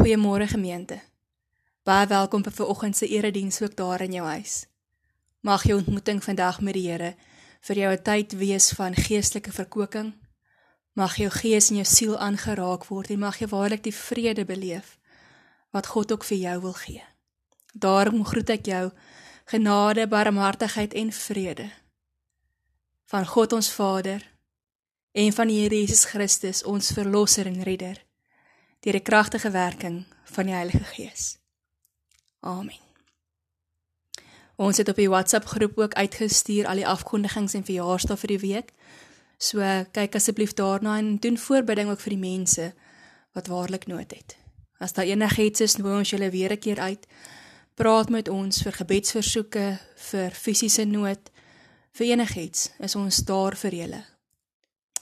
Goeiemôre gemeente. Baie welkom vir vanoggend se erediens ook daar in jou huis. Mag jou ontmoeting vandag met die Here vir jou 'n tyd wees van geestelike verkoeking. Mag jou gees en jou siel aangeraak word en mag jy waarlik die vrede beleef wat God ook vir jou wil gee. Daarom groet ek jou genade, barmhartigheid en vrede van God ons Vader en van die Here Jesus Christus ons verlosser en redder deur die kragtige werking van die Heilige Gees. Amen. Ons het op die WhatsApp groep ook uitgestuur al die afkondigings en verjaarsdae vir die week. So kyk asseblief daarna en doen voorbidding ook vir die mense wat waarlik nood het. As daar enigiets is, nooi ons julle weer 'n keer uit. Praat met ons vir gebedsversoeke, vir fisiese nood, vir enigiets. Is ons daar vir julle.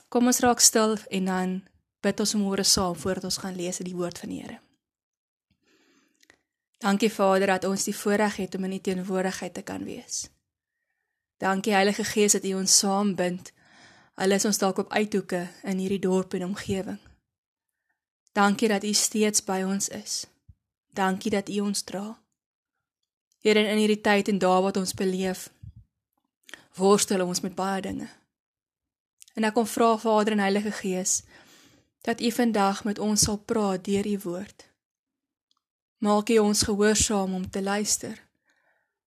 Kom ons raak stil en dan bid ons môre saam voordat ons gaan lees uit die woord van die Here. Dankie Vader dat ons die voorreg het om in U teenwoordigheid te kan wees. Dankie Heilige Gees dat U ons saambind. Al is ons dalk op uithoeke in hierdie dorp en omgewing. Dankie dat U steeds by ons is. Dankie dat U ons dra. Here in hierdie tyd en dae wat ons beleef, worstel ons met baie dinge. En ek kom vra Vader en Heilige Gees dat U vandag met ons sal praat deur U woord. Maak U ons gehoorsaam om te luister.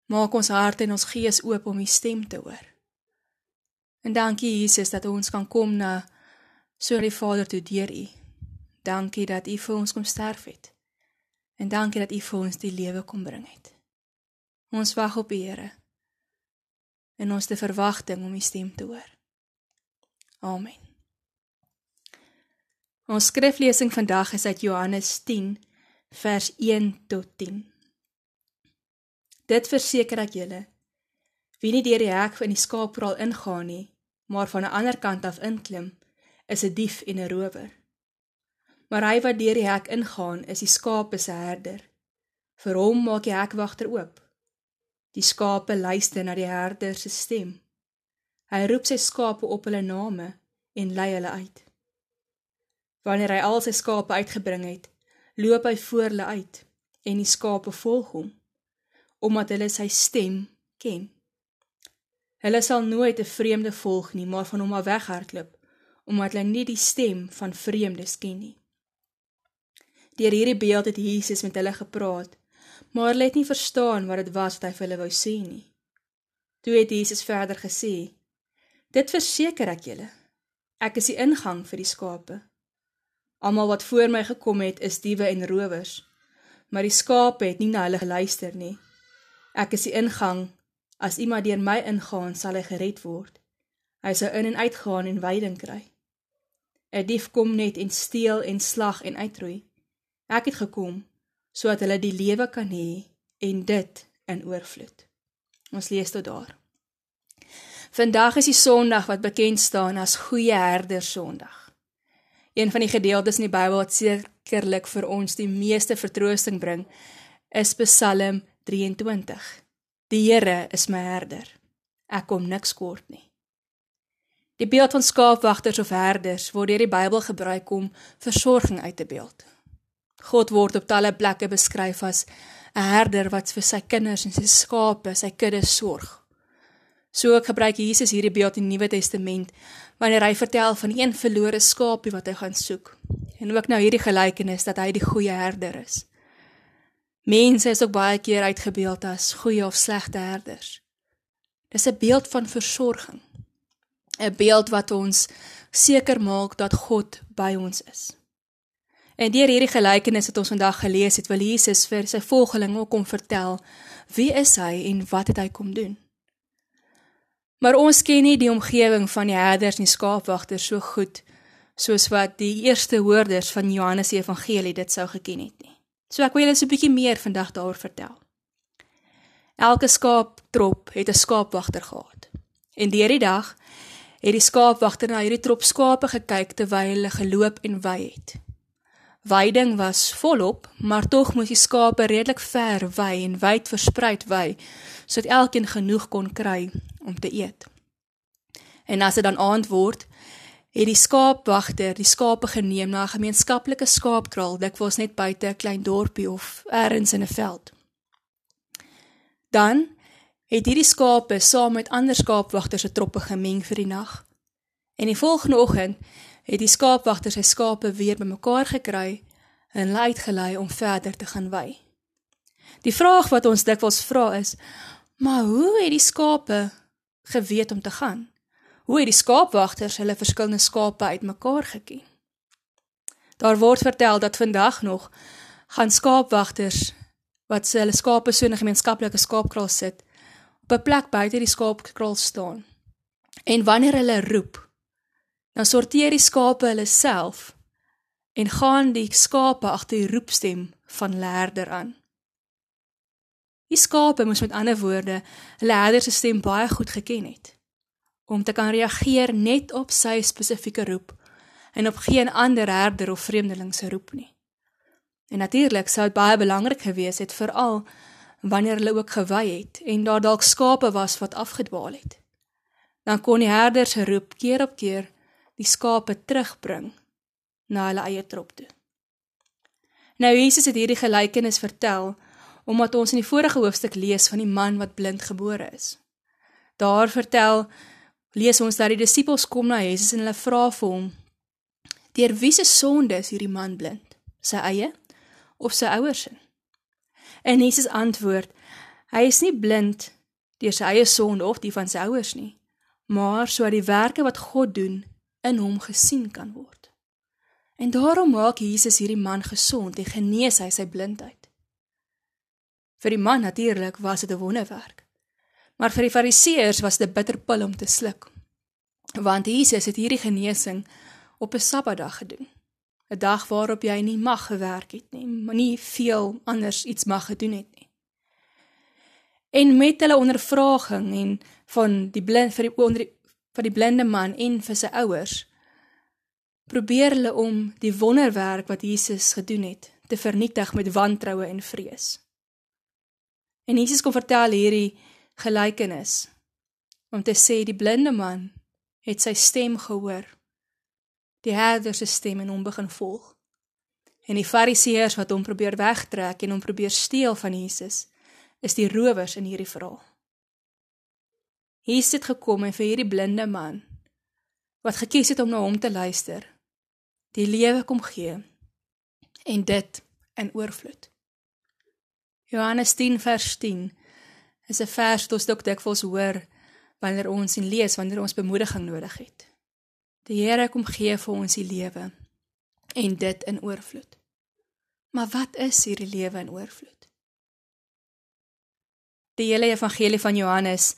Maak ons hart en ons gees oop om U stem te hoor. En dankie Jesus dat ons kan kom na so die Vader toe deur U. Dankie dat U vir ons kom sterf het. En dankie dat U vir ons die lewe kom bring het. Ons wag op U Here. En ons te verwagting om U stem te hoor. Amen. Ons skriflesing vandag is uit Johannes 10 vers 1 tot 10. Dit verseker ek julle: Wie nie deur die hek van die skaapkraal ingaan nie, maar van 'n ander kant af inklim, is 'n dief en 'n rower. Maar hy wat deur die hek ingaan, is die skape se herder. Vir hom maak die hekwagter oop. Die skape luister na die herder se stem. Hy roep sy skape op hulle name en lei hulle uit. Wanneer hy al sy skape uitgebring het, loop hy voor hulle uit en die skape volg hom omdat hulle sy stem ken. Hulle sal nooit 'n vreemde volg nie, maar van hom af weghardloop omdat hulle nie die stem van vreemdes ken nie. Deur hierdie beeld het Jesus met hulle gepraat, maar hulle het nie verstaan wat dit was wat hy vir hulle wou sê nie. Toe het Jesus verder gesê: Dit verseker ek julle, ek is die ingang vir die skape. Almal wat voor my gekom het is diewe en rowers, maar die skape het nie na hulle geluister nie. Ek is die ingang. As iemand deur my ingaan, sal hy gered word. Hy sal in en uitgaan en veiding kry. 'n Dief kom net en steel en slag en uitroei. Ek het gekom sodat hulle die lewe kan hê en dit in oorvloed. Ons lees tot daar. Vandag is die Sondag wat bekend staan as Goeie Herder Sondag. Een van die gedeeltes in die Bybel wat sekerlik vir ons die meeste vertroosting bring, is Psalm 23. Die Here is my herder. Ek kom niks kort nie. Die beeld van skaapwagters of herders word deur die Bybel gebruik om versorging uit te beeld. God word op talle plekke beskryf as 'n herder wat vir sy kinders en sy skape, sy kudde sorg. So ook gebruik Jesus hierdie beeld in die Nuwe Testament wanneer hy vertel van een verlore skaapie wat hy gaan soek. En ook nou hierdie gelykenis dat hy die goeie herder is. Mense is ook baie keer uitgebeeld as goeie of slegte herders. Dis 'n beeld van versorging. 'n Beeld wat ons seker maak dat God by ons is. En deur hierdie gelykenis wat ons vandag gelees het, wil Jesus vir sy volgelinge ook kom vertel wie is hy en wat het hy kom doen. Maar ons ken nie die omgewing van die herders en die skaapwagters so goed soos wat die eerste hoorders van Johannes se evangelie dit sou geken het nie. So ek wil julle so 'n bietjie meer vandag daaroor vertel. Elke skaaptrop het 'n skaapwagter gehad. En deur die dag het die skaapwagter na hierdie trop skape gekyk terwyl hulle geloop en wei het. Weiding was volop, maar tog moes die skape redelik ver wei en wyd verspreid wei sodat elkeen genoeg kon kry om te eet. En as dit dan aand word, het die skaapwagter die skape geneem na 'n gemeenskaplike skaapkraal dikwels net buite 'n klein dorpie of elders in 'n veld. Dan het hierdie skape saam met ander skaapwagters se troppe gemeng vir die nag. En die volgende oggend het die skaapwagter sy skape weer bymekaar gekry en hulle uitgelei om verder te gaan wy. Die vraag wat ons dikwels vra is: "Maar hoe het die skape geweet om te gaan?" hoe het die skaapwagters hulle verskillende skape uitmekaar geken. Daar word vertel dat vandag nog gaan skaapwagters wat hulle skape so in 'n gemeenskaplike skaapkraal sit, op 'n plek buite die skaapkraal staan. En wanneer hulle roep, dan sorteer die skape hulle self en gaan die skape agter die roepstem van herder aan. Die skape moes met ander woorde hulle herder se stem baie goed geken het om te kan reageer net op sy spesifieke roep en op geen ander herder of vreemdeling se roep nie. En natuurlik sou dit baie belangrik gewees het veral wanneer hulle ook gewy het en daar dalk skape was wat afgedwaal het. Dan kon die herder se roep keer op keer die skape terugbring na hulle eie trop toe. Nou Jesus het hierdie gelykenis vertel omdat ons in die vorige hoofstuk lees van die man wat blind gebore is. Daar vertel lees ons dat die disippels kom na Jesus en hulle vra vir hom: "Deur wie se sonde is hierdie man blind? Sy eie of sy ouers se?" En Jesus antwoord: "Hy is nie blind deur sy eie sonde of die van sy ouers nie, maar sodat die werke wat God doen in hom gesien kan word." En daarom maak Jesus hierdie man gesond en genees hy sy blindheid. Vir die man natuurlik was dit 'n wonderwerk. Maar vir die fariseërs was dit bitter pil om te sluk. Want Jesus het hierdie genesing op 'n Sabbatdag gedoen. 'n Dag waarop jy nie mag gewerk het nie, maar nie veel anders iets mag gedoen het nie. En met hulle ondervraging en van die blind vir die onder die, van die blinde man en vir sy ouers probeer hulle om die wonderwerk wat Jesus gedoen het te vernietig met wantroue en vrees. En Jesus kom vertel hierdie gelykenis om te sê die blinde man het sy stem gehoor. Die herder se stem en hom begin volg. En die fariseërs wat hom probeer wegtrek en hom probeer steel van Jesus, is die rowers in hierdie verhaal. Jesus het gekom en vir hierdie blinde man wat gekies het om na hom te luister, die lewe kom gee en dit in oorvloed. Johannes 10 vers 10 is 'n vers wat ons dalk dikwels hoor wanneer ons en lees wanneer ons bemoediging nodig het. Die Here kom gee vir ons die lewe en dit in oorvloed. Maar wat is hierdie lewe in oorvloed? Die hele evangelie van Johannes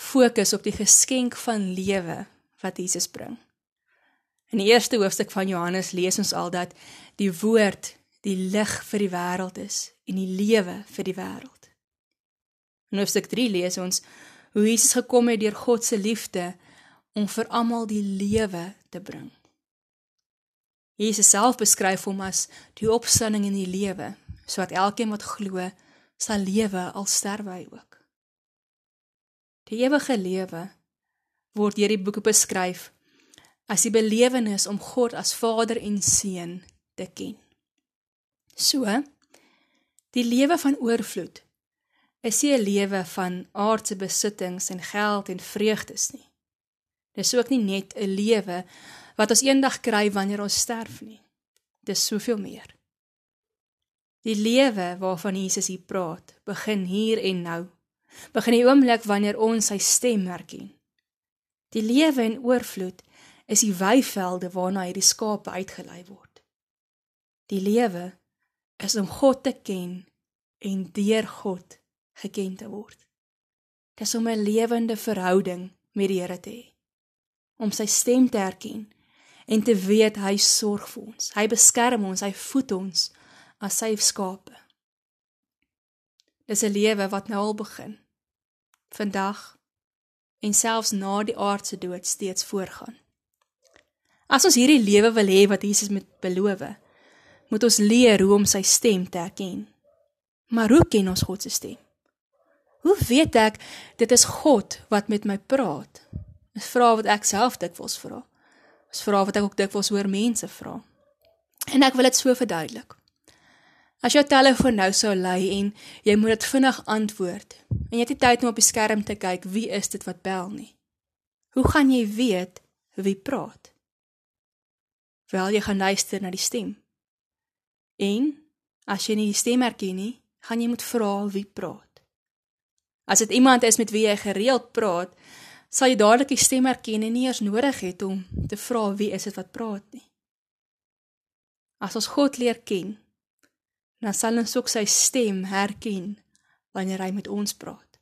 fokus op die geskenk van lewe wat Jesus bring. In die eerste hoofstuk van Johannes lees ons al dat die woord die lig vir die wêreld is en die lewe vir die wêreld. In hoofstuk 3 lees ons hoe Jesus gekom het deur God se liefde om vir almal die lewe te bring. Jesus self beskryf hom as die opstanding en die lewe, sodat elkeen wat glo sal lewe al sterwe hy ook. Die ewige lewe word deur die boeke beskryf as die belewenis om God as Vader en Seun te ken. So, die lewe van oorvloed is nie 'n lewe van aardse besittings en geld en vreugdes nie. Dis ook nie net 'n lewe wat ons eendag kry wanneer ons sterf nie. Dis soveel meer. Die lewe waarvan Jesus hier praat, begin hier en nou. Begin die oomblik wanneer ons sy stem herken. Die lewe in oorvloed is die weivelde waarna hierdie skape uitgelei word. Die lewe is om God te ken en deur God geken te word. Dis om 'n lewende verhouding met die Here te hê. Om sy stem te herken en te weet hy sorg vir ons. Hy beskerm ons, hy voed ons as sy skape. Dis 'n lewe wat nou al begin. Vandag en selfs na die aardse dood steeds voorgaan. As ons hierdie lewe wil hê wat Jesus met beloof, moet ons leer hoe om sy stem te herken. Maar hoe ken ons God se stem? Hoe weet ek dit is God wat met my praat? 'n Vraag wat ek self dikwels vra. Dis vra wat ek ook dikwels hoor mense vra. En ek wil dit so verduidelik. As jou telefoon nou sou lui en jy moet dit vinnig antwoord en jy het nie tyd om op die skerm te kyk wie is dit wat bel nie. Hoe gaan jy weet wie praat? Wel jy gaan luister na die stem. En as jy nie die stem herken nie, gaan jy moet vra wie praat. As dit iemand is met wie jy gereeld praat, sal jy dadelik die stem herken en nie eers nodig het om te vra wie is dit wat praat nie. As ons God leer ken, dan sal ons ook sy stem herken wanneer hy met ons praat.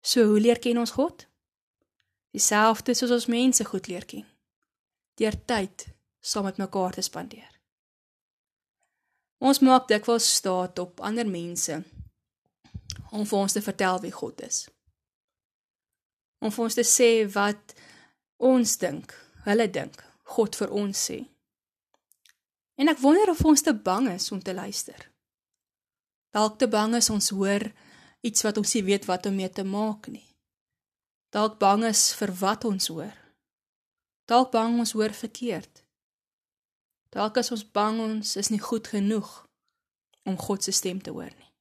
So hoe leer ken ons God? Dieselfde soos ons mense goed leer ken. Deur tyd saam met mekaar te spandeer. Ons maak dikwels staat op ander mense om vir ons te vertel wie God is. Om vir ons te sê wat ons dink, hulle dink, God vir ons sê. En ek wonder of ons te bang is om te luister. Dalk te bang is ons hoor iets wat ons nie weet wat om mee te maak nie. Dalk bang is vir wat ons hoor. Dalk bang ons hoor verkeerd. Dalk is ons bang ons is nie goed genoeg om God se stem te hoor nie.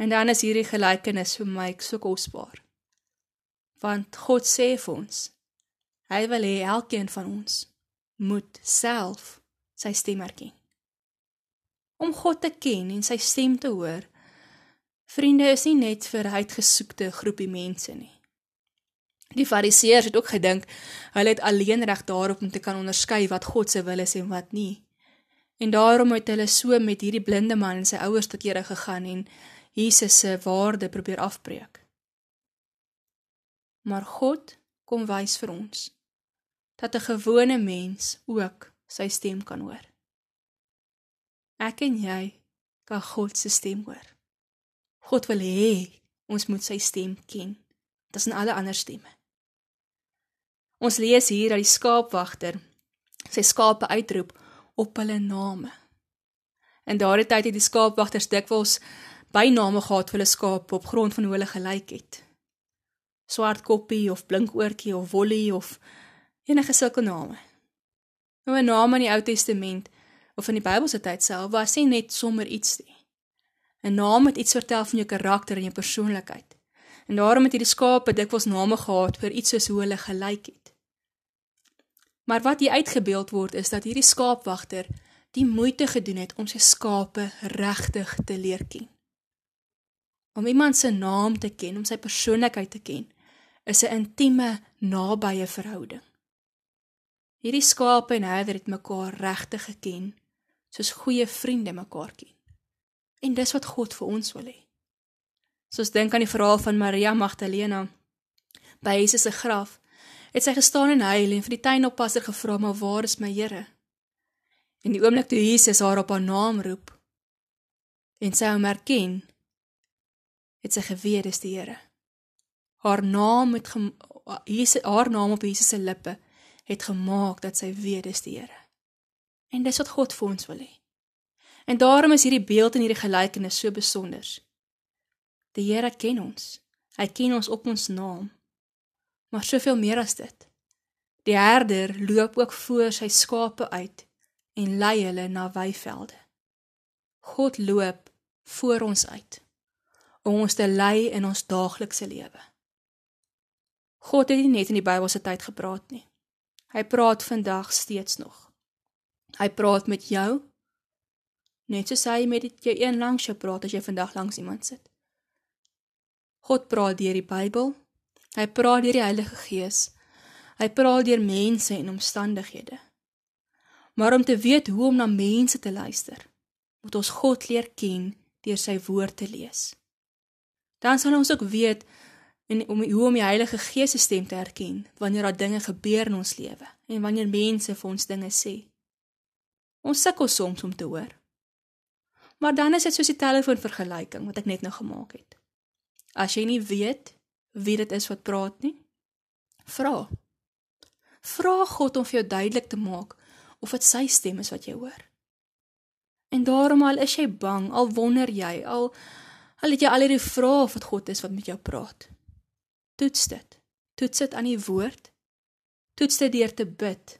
En dan is hierdie gelykenis vir my so kosbaar. Want God sê vir ons, hy wil hê elkeen van ons moet self sy stem erken. Om God te ken en sy stem te hoor, vriende is nie net vir uitgesoekte groepie mense nie. Die Fariseërs het ook gedink hulle het alleen reg daarop om te kan onderskei wat God se wil is en wat nie. En daarom het hulle so met hierdie blinde man en sy ouers tot Here gegaan en Jesus se waarde probeer afbreek. Maar God kom wys vir ons dat 'n gewone mens ook sy stem kan hoor. Ek en jy kan God se stem hoor. God wil hê ons moet sy stem ken. In alle ander stemme. Ons lees hier dat die skaapwagter sy skape uitroep op hulle name. In daardie tyd het die skaapwagters dikwels byname gehad vir hulle skape op grond van hoe hulle gelyk het. Swart koppie of blink oortjie of wollie of enige sulke name. Nou 'n naam in die Ou Testament of in die Bybelse tyd self was nie net sommer iets nie. 'n Naam het iets vertel van jou karakter en jou persoonlikheid. En daarom het hierdie skape dikwels name gehad vir iets soos hoe hulle gelyk het. Maar wat hier uitgebeeld word is dat hierdie skaapwagter die moeite gedoen het om sy skape regtig te leer ken. Om iemand se naam te ken, om sy persoonlikheid te ken, is 'n intieme, nabye verhouding. Hierdie skape en herder het mekaar regtig geken, soos goeie vriende mekaar ken. En dis wat God vir ons wil hê. Soos dink aan die verhaal van Maria Magdalena by Jesus se graf, het sy gestaan en huil en vir die tuinoppasser gevra, "Maar waar is my Here?" En die oomblik toe Jesus haar op haar naam roep en sy hom herken, het sy geweet dis die Here. Haar naam met Jesus haar naam op Jesus se lippe het gemaak dat sy weet dis die Here. En dis wat God vir ons wil hê. En daarom is hierdie beeld en hierdie gelykenis so besonder. Die Here ken ons. Hy ken ons op ons naam. Maar soveel meer as dit. Die herder loop ook voor sy skape uit en lei hulle na weivelde. God loop voor ons uit om ons te lei in ons daaglikse lewe. God het nie net in die Bybelse tyd gepraat nie. Hy praat vandag steeds nog. Hy praat met jou. Net soos hy met jou een langs jou praat as jy vandag langs iemand sit. God praat deur die Bybel. Hy praat deur die Heilige Gees. Hy praat deur mense en omstandighede. Maar om te weet hoe om na mense te luister, moet ons God leer ken deur sy woord te lees. Dan sal ons ook weet en om hoe om die Heilige Gees se stem te herken wanneer daar dinge gebeur in ons lewe en wanneer mense vir ons dinge sê. Ons sukkel soms om te hoor. Maar dan is dit soos die telefoon vergelyking wat ek net nou gemaak het. As jy nie weet wie dit is wat praat nie, vra. Vra God om vir jou duidelik te maak of dit sy stem is wat jy hoor. En daarom al is jy bang, al wonder jy, al al het jy al hierdie vrae of dit God is wat met jou praat toets dit. Toets dit aan die woord. Toets dit deur te bid.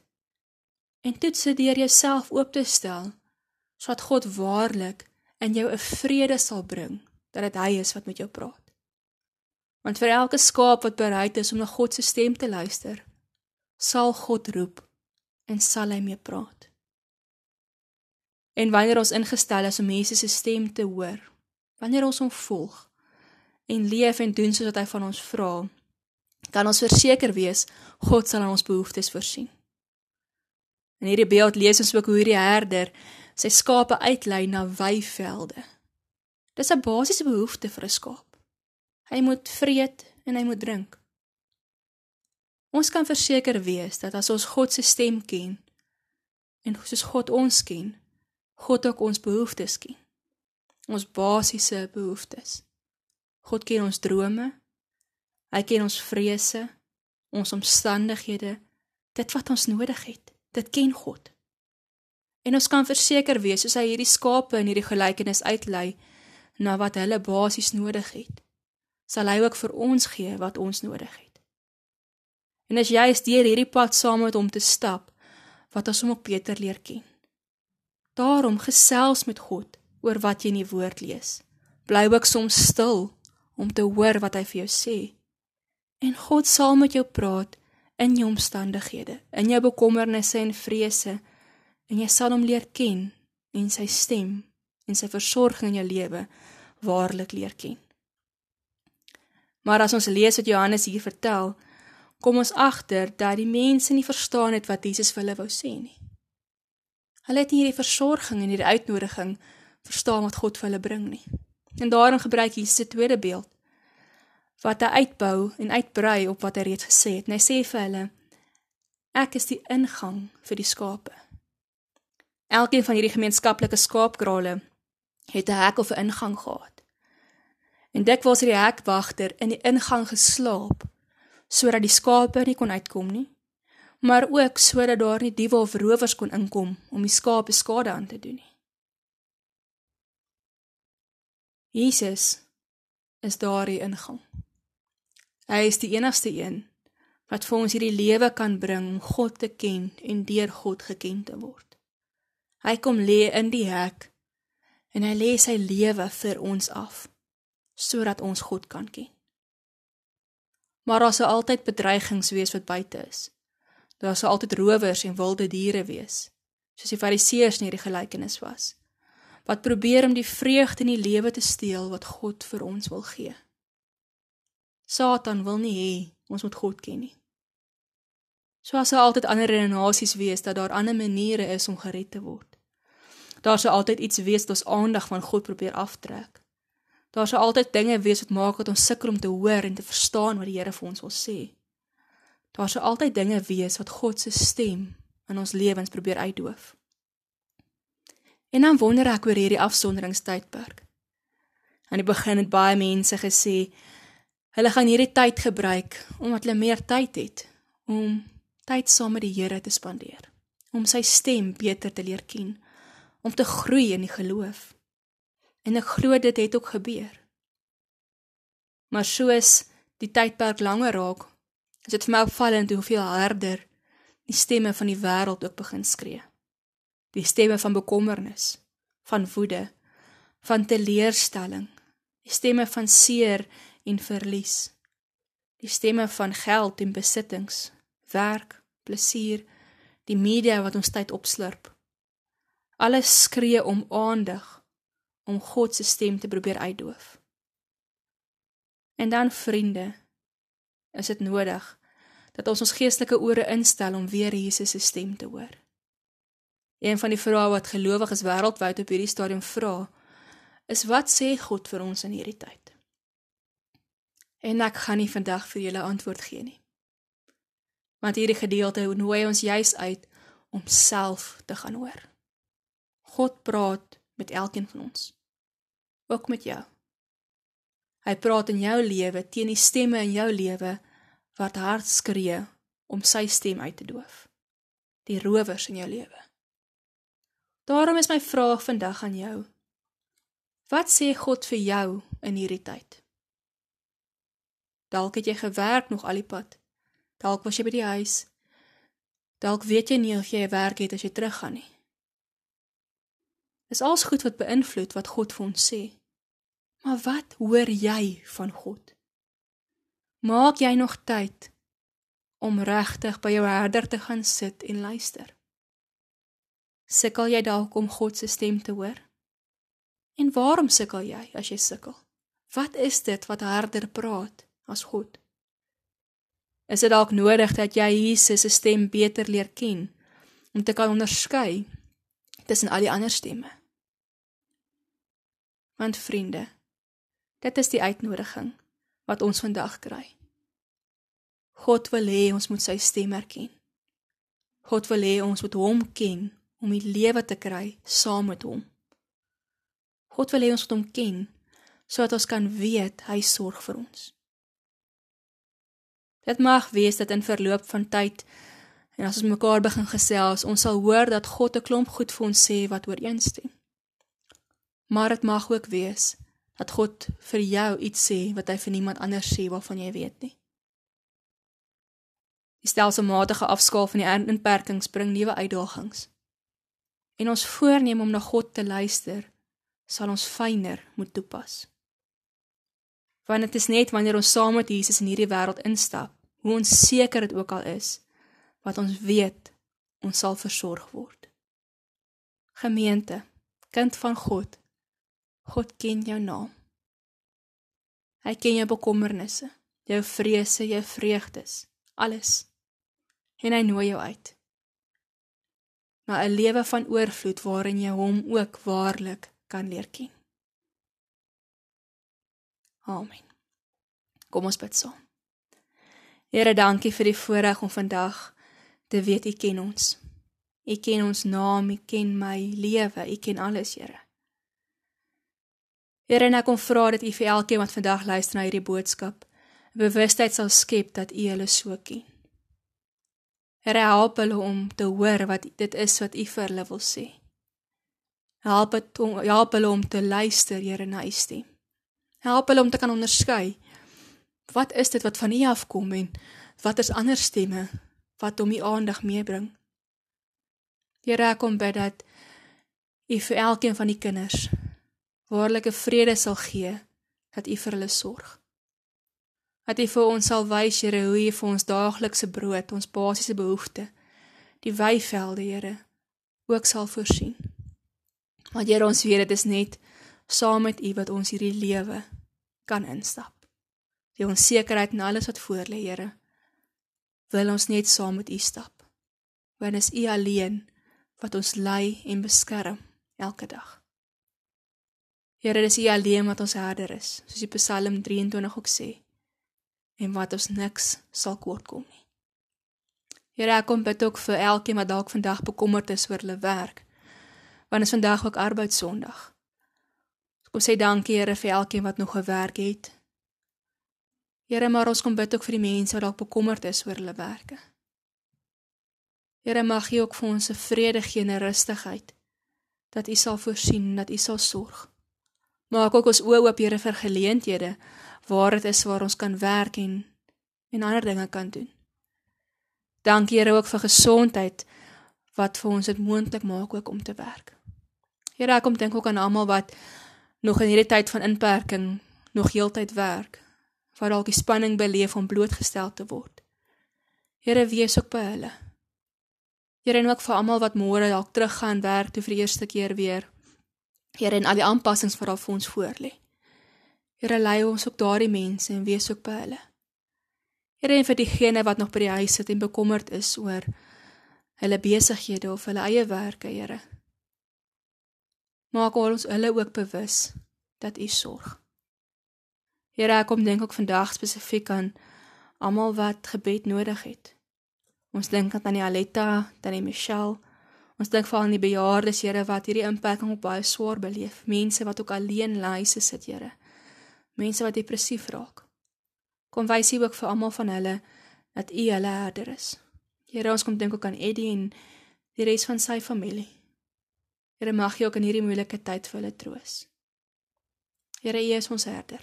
En toets dit deur jouself oop te stel sodat God waarlik in jou 'n vrede sal bring dat dit hy is wat met jou praat. Want vir elke skaap wat bereid is om na God se stem te luister, sal God roep en sal hy mee praat. En wanneer ons ingestel is om Jesus se stem te hoor, wanneer ons hom volg en leef en doen soos wat hy van ons vra, kan ons verseker wees God sal aan ons behoeftes voorsien. In hierdie beeld lees ons ook hoe hierdie herder sy skape uitlei na weivelde. Dis 'n basiese behoefte vir 'n skaap. Hy moet vreet en hy moet drink. Ons kan verseker wees dat as ons God se stem ken en soos God ons ken, God ook ons behoeftes ken. Ons basiese behoeftes. God ken ons drome. Hy ken ons vrese, ons omstandighede, dit wat ons nodig het. Dit ken God. En ons kan verseker wees soos hy hierdie skape in hierdie gelykenis uitlei na wat hulle basies nodig het, sal hy ook vir ons gee wat ons nodig het. En as jy is deur hierdie pad saam met hom te stap, wat ons hom ook beter leer ken. Daarom gesels met God oor wat jy in die woord lees. Bly ook soms stil om te hoor wat hy vir jou sê. En God sal met jou praat in jou omstandighede, in jou bekommernisse en vrese, en jy sal hom leer ken en sy stem en sy versorging in jou lewe waarlik leer ken. Maar as ons lees wat Johannes hier vertel, kom ons agter dat die mense nie verstaan het wat Jesus vir hulle wou sê nie. Hulle het nie hierdie versorging en hierdie uitnodiging verstaan wat God vir hulle bring nie. En daarom gebruik Jesus se tweede beeld wat hy uitbou en uitbrei op wat hy reeds gesê het. En hy sê vir hulle: Ek is die ingang vir die skape. Elkeen van hierdie gemeenskaplike skaapkrale het 'n hek of 'n ingang gehad. En dikwels het die hekwagter in die ingang geslaap sodat die skape nie kon uitkom nie, maar ook sodat daar nie diewe of rowers kon inkom om die skape skade aan te doen nie. Jesus is daardie ingang. Hy is die enigste een wat vir ons hierdie lewe kan bring om God te ken en deur God geken te word. Hy kom lê in die hek en hy lê sy lewe vir ons af sodat ons God kan ken maar daar sal altyd bedreigings wees wat buite is. Daar sal altyd rowers en wilde diere wees, soos die Fariseërs in hierdie gelykenis was, wat probeer om die vreugde in die lewe te steel wat God vir ons wil gee. Satan wil nie hê ons moet God ken nie. So as daar altyd ander renasies wees dat daar ander maniere is om gered te word. Daar sal altyd iets wees wat ons aandag van God probeer aftrek. Daar sal altyd dinge wees wat maak dat ons sukkel om te hoor en te verstaan wat die Here vir ons wil sê. Daar sal altyd dinge wees wat God se stem in ons lewens probeer uitdoof. En dan wonder ek oor hierdie afsonderingstydperk. Aan die begin het baie mense gesê hulle gaan hierdie tyd gebruik omdat hulle meer tyd het om tyd saam met die Here te spandeer, om sy stem beter te leer ken, om te groei in die geloof. En ek glo dit het ook gebeur. Maar soos die tydperk langer raak, is dit vir my opvallend hoeveel harder die stemme van die wêreld ook begin skree. Die stemme van bekommernis, van woede, van teleurstelling, die stemme van seer en verlies. Die stemme van geld en besittings, werk, plesier, die media wat ons tyd opslurp. Alles skree om aandag om God se stem te probeer uitdoof. En dan vriende, is dit nodig dat ons ons geestelike ore instel om weer Jesus se stem te hoor. Een van die vrae wat gelowiges wêreldwyd op hierdie stadium vra, is wat sê God vir ons in hierdie tyd? En ek gaan nie vandag vir julle antwoord gee nie. Want hierdie gedeelte nooi ons juis uit om self te gaan hoor. God praat met elkeen van ons. Ook met jou. Hy praat in jou lewe teen die stemme in jou lewe wat hard skree om sy stem uit te doof. Die rowers in jou lewe. Daarom is my vraag vandag aan jou. Wat sê God vir jou in hierdie tyd? Dalk het jy gewerk nog al die pad. Dalk was jy by die huis. Dalk weet jy nie of jy 'n werk het as jy teruggaan nie. Dis alles goed wat beïnvloed wat God vir ons sê. Maar wat hoor jy van God? Maak jy nog tyd om regtig by jou herder te gaan sit en luister? Sukkel jy dalk om God se stem te hoor? En waarom sukkel jy as jy sukkel? Wat is dit wat harder praat as God? Is dit dalk nodig dat jy Jesus se stem beter leer ken om te kan onderskei tussen al die ander stemme? Want vriende, dit is die uitnodiging wat ons vandag kry. God wil hê ons moet sy stem erken. God wil hê ons moet hom ken om die lewe te kry saam met hom. God wil hê ons moet hom ken sodat ons kan weet hy sorg vir ons. Dit mag wees dat in verloop van tyd en as ons mekaar begin gesels, ons sal hoor dat God 'n klomp goed vir ons sê wat ooreenstem. Maar dit mag ook wees dat God vir jou iets sê wat hy vir niemand anders sê waarvan jy weet nie. Die stelselmatige afskaal van die inperkings bring nuwe uitdagings. En ons voorneem om na God te luister, sal ons fyner moet toepas want dit is net wanneer ons saam met Jesus in hierdie wêreld instap, hoe ons seker dit ook al is, wat ons weet ons sal versorg word. Gemeente, kind van God, God ken jou naam. Hy ken jou bekommernisse, jou vrese, jou vreugdes, alles. En hy nooi jou uit. Na 'n lewe van oorvloed waarin jy hom ook waarlik kan leer ken. Amen. Kom ons bid saam. Here, dankie vir die voorreg om vandag te weet U ken ons. U ken ons naam, U ken my lewe, U ken alles, Here. Here, en ek kom vra dat U vir elkeen wat vandag luister na hierdie boodskap, bewustheid sal skep dat U hulle so ken. Here, help hulle om te hoor wat dit is wat U vir hulle wil sê. Help het om help hulle om te luister, Here, na U stem. Help hulle om te kan onderskei. Wat is dit wat van U afkom en wat is ander stemme wat hom U aandag meebring? Here, ek kom bid dat U vir elkeen van die kinders waarlike vrede sal gee, dat U vir hulle sorg. Dat U vir ons sal wys, Here, hoe U vir ons daaglikse brood, ons basiese behoeftes, die weivelde, Here, ook sal voorsien. Want Here, ons weet dit is net saam met U wat ons hierdie lewe kan instap. Die onsekerheid en alles wat voor lê, Here, wil ons net saam met U stap. Want is U alleen wat ons lei en beskerm elke dag. Here, dis U alleen wat ons herder is, soos die Psalm 23 ook sê, en wat ons niks sal kortkom nie. Here, ek kom bid ook vir elkeen wat dalk vandag bekommerd is oor hulle werk, want is vandag ook arbeidssondag. Kom sê dankie Here vir elkeen wat nog gewerk het. Here, maar ons kom bid ook vir die mense wat dalk bekommerd is oor hulle werke. Here, mag U ook vir ons 'n vrede gee en 'n rustigheid dat U sal voorsien, dat U sal sorg. Maak ook ons oë oop, Here, vir geleenthede waar dit is waar ons kan werk en en ander dinge kan doen. Dankie Here ook vir gesondheid wat vir ons dit moontlik maak ook om te werk. Here, ek kom dink ook aan almal wat nog in hierdie tyd van inperking nog heeltyd werk, waar dalk die spanning beleef om blootgestel te word. Here wees ook by hulle. Here en ook vir almal wat môre dalk teruggaan werk toe vir die eerste keer weer. Here en al die aanpassings wat al vir ons voorlê. Here lei ons ook daardie mense en wees ook by hulle. Here en vir diegene wat nog by die huis sit en bekommerd is oor hulle besighede of hulle eie werke, Here maak ons hulle ook bewus dat U sorg. Here, ek kom dink ook vandag spesifiek aan almal wat gebed nodig het. Ons dink aan die Aletta, dan die Michelle. Ons dink veral aan die bejaardes, Here, wat hierdie impak op baie swaar beleef. Mense wat ook alleen lyse sit, Here. Mense wat depressief raak. Kom wys U ook vir almal van hulle dat U hulle herder is. Here, ons kom dink ook aan Eddie en die res van sy familie. Here mag jy ook in hierdie moeilike tyd vir hulle troos. Here, U is ons herder.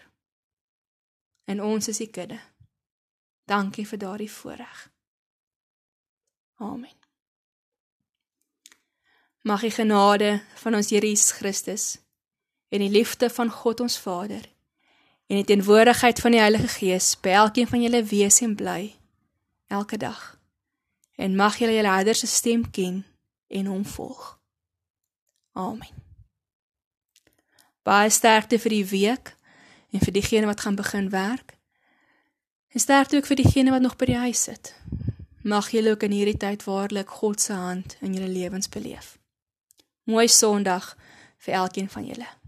En ons is U kudde. Dankie vir daardie voorreg. Amen. Mag die genade van ons Here Jesus Christus en die liefde van God ons Vader en die teenwoordigheid van die Heilige Gees by elkeen van julle wees en bly elke dag. En mag julle julle Herder se stem ken en hom volg. Amen. Baie sterkte vir die week en vir diegene wat gaan begin werk. En sterkte ook vir diegene wat nog by die huis sit. Mag julle ook in hierdie tyd waarlik God se hand in julle lewens beleef. Mooi Sondag vir elkeen van julle.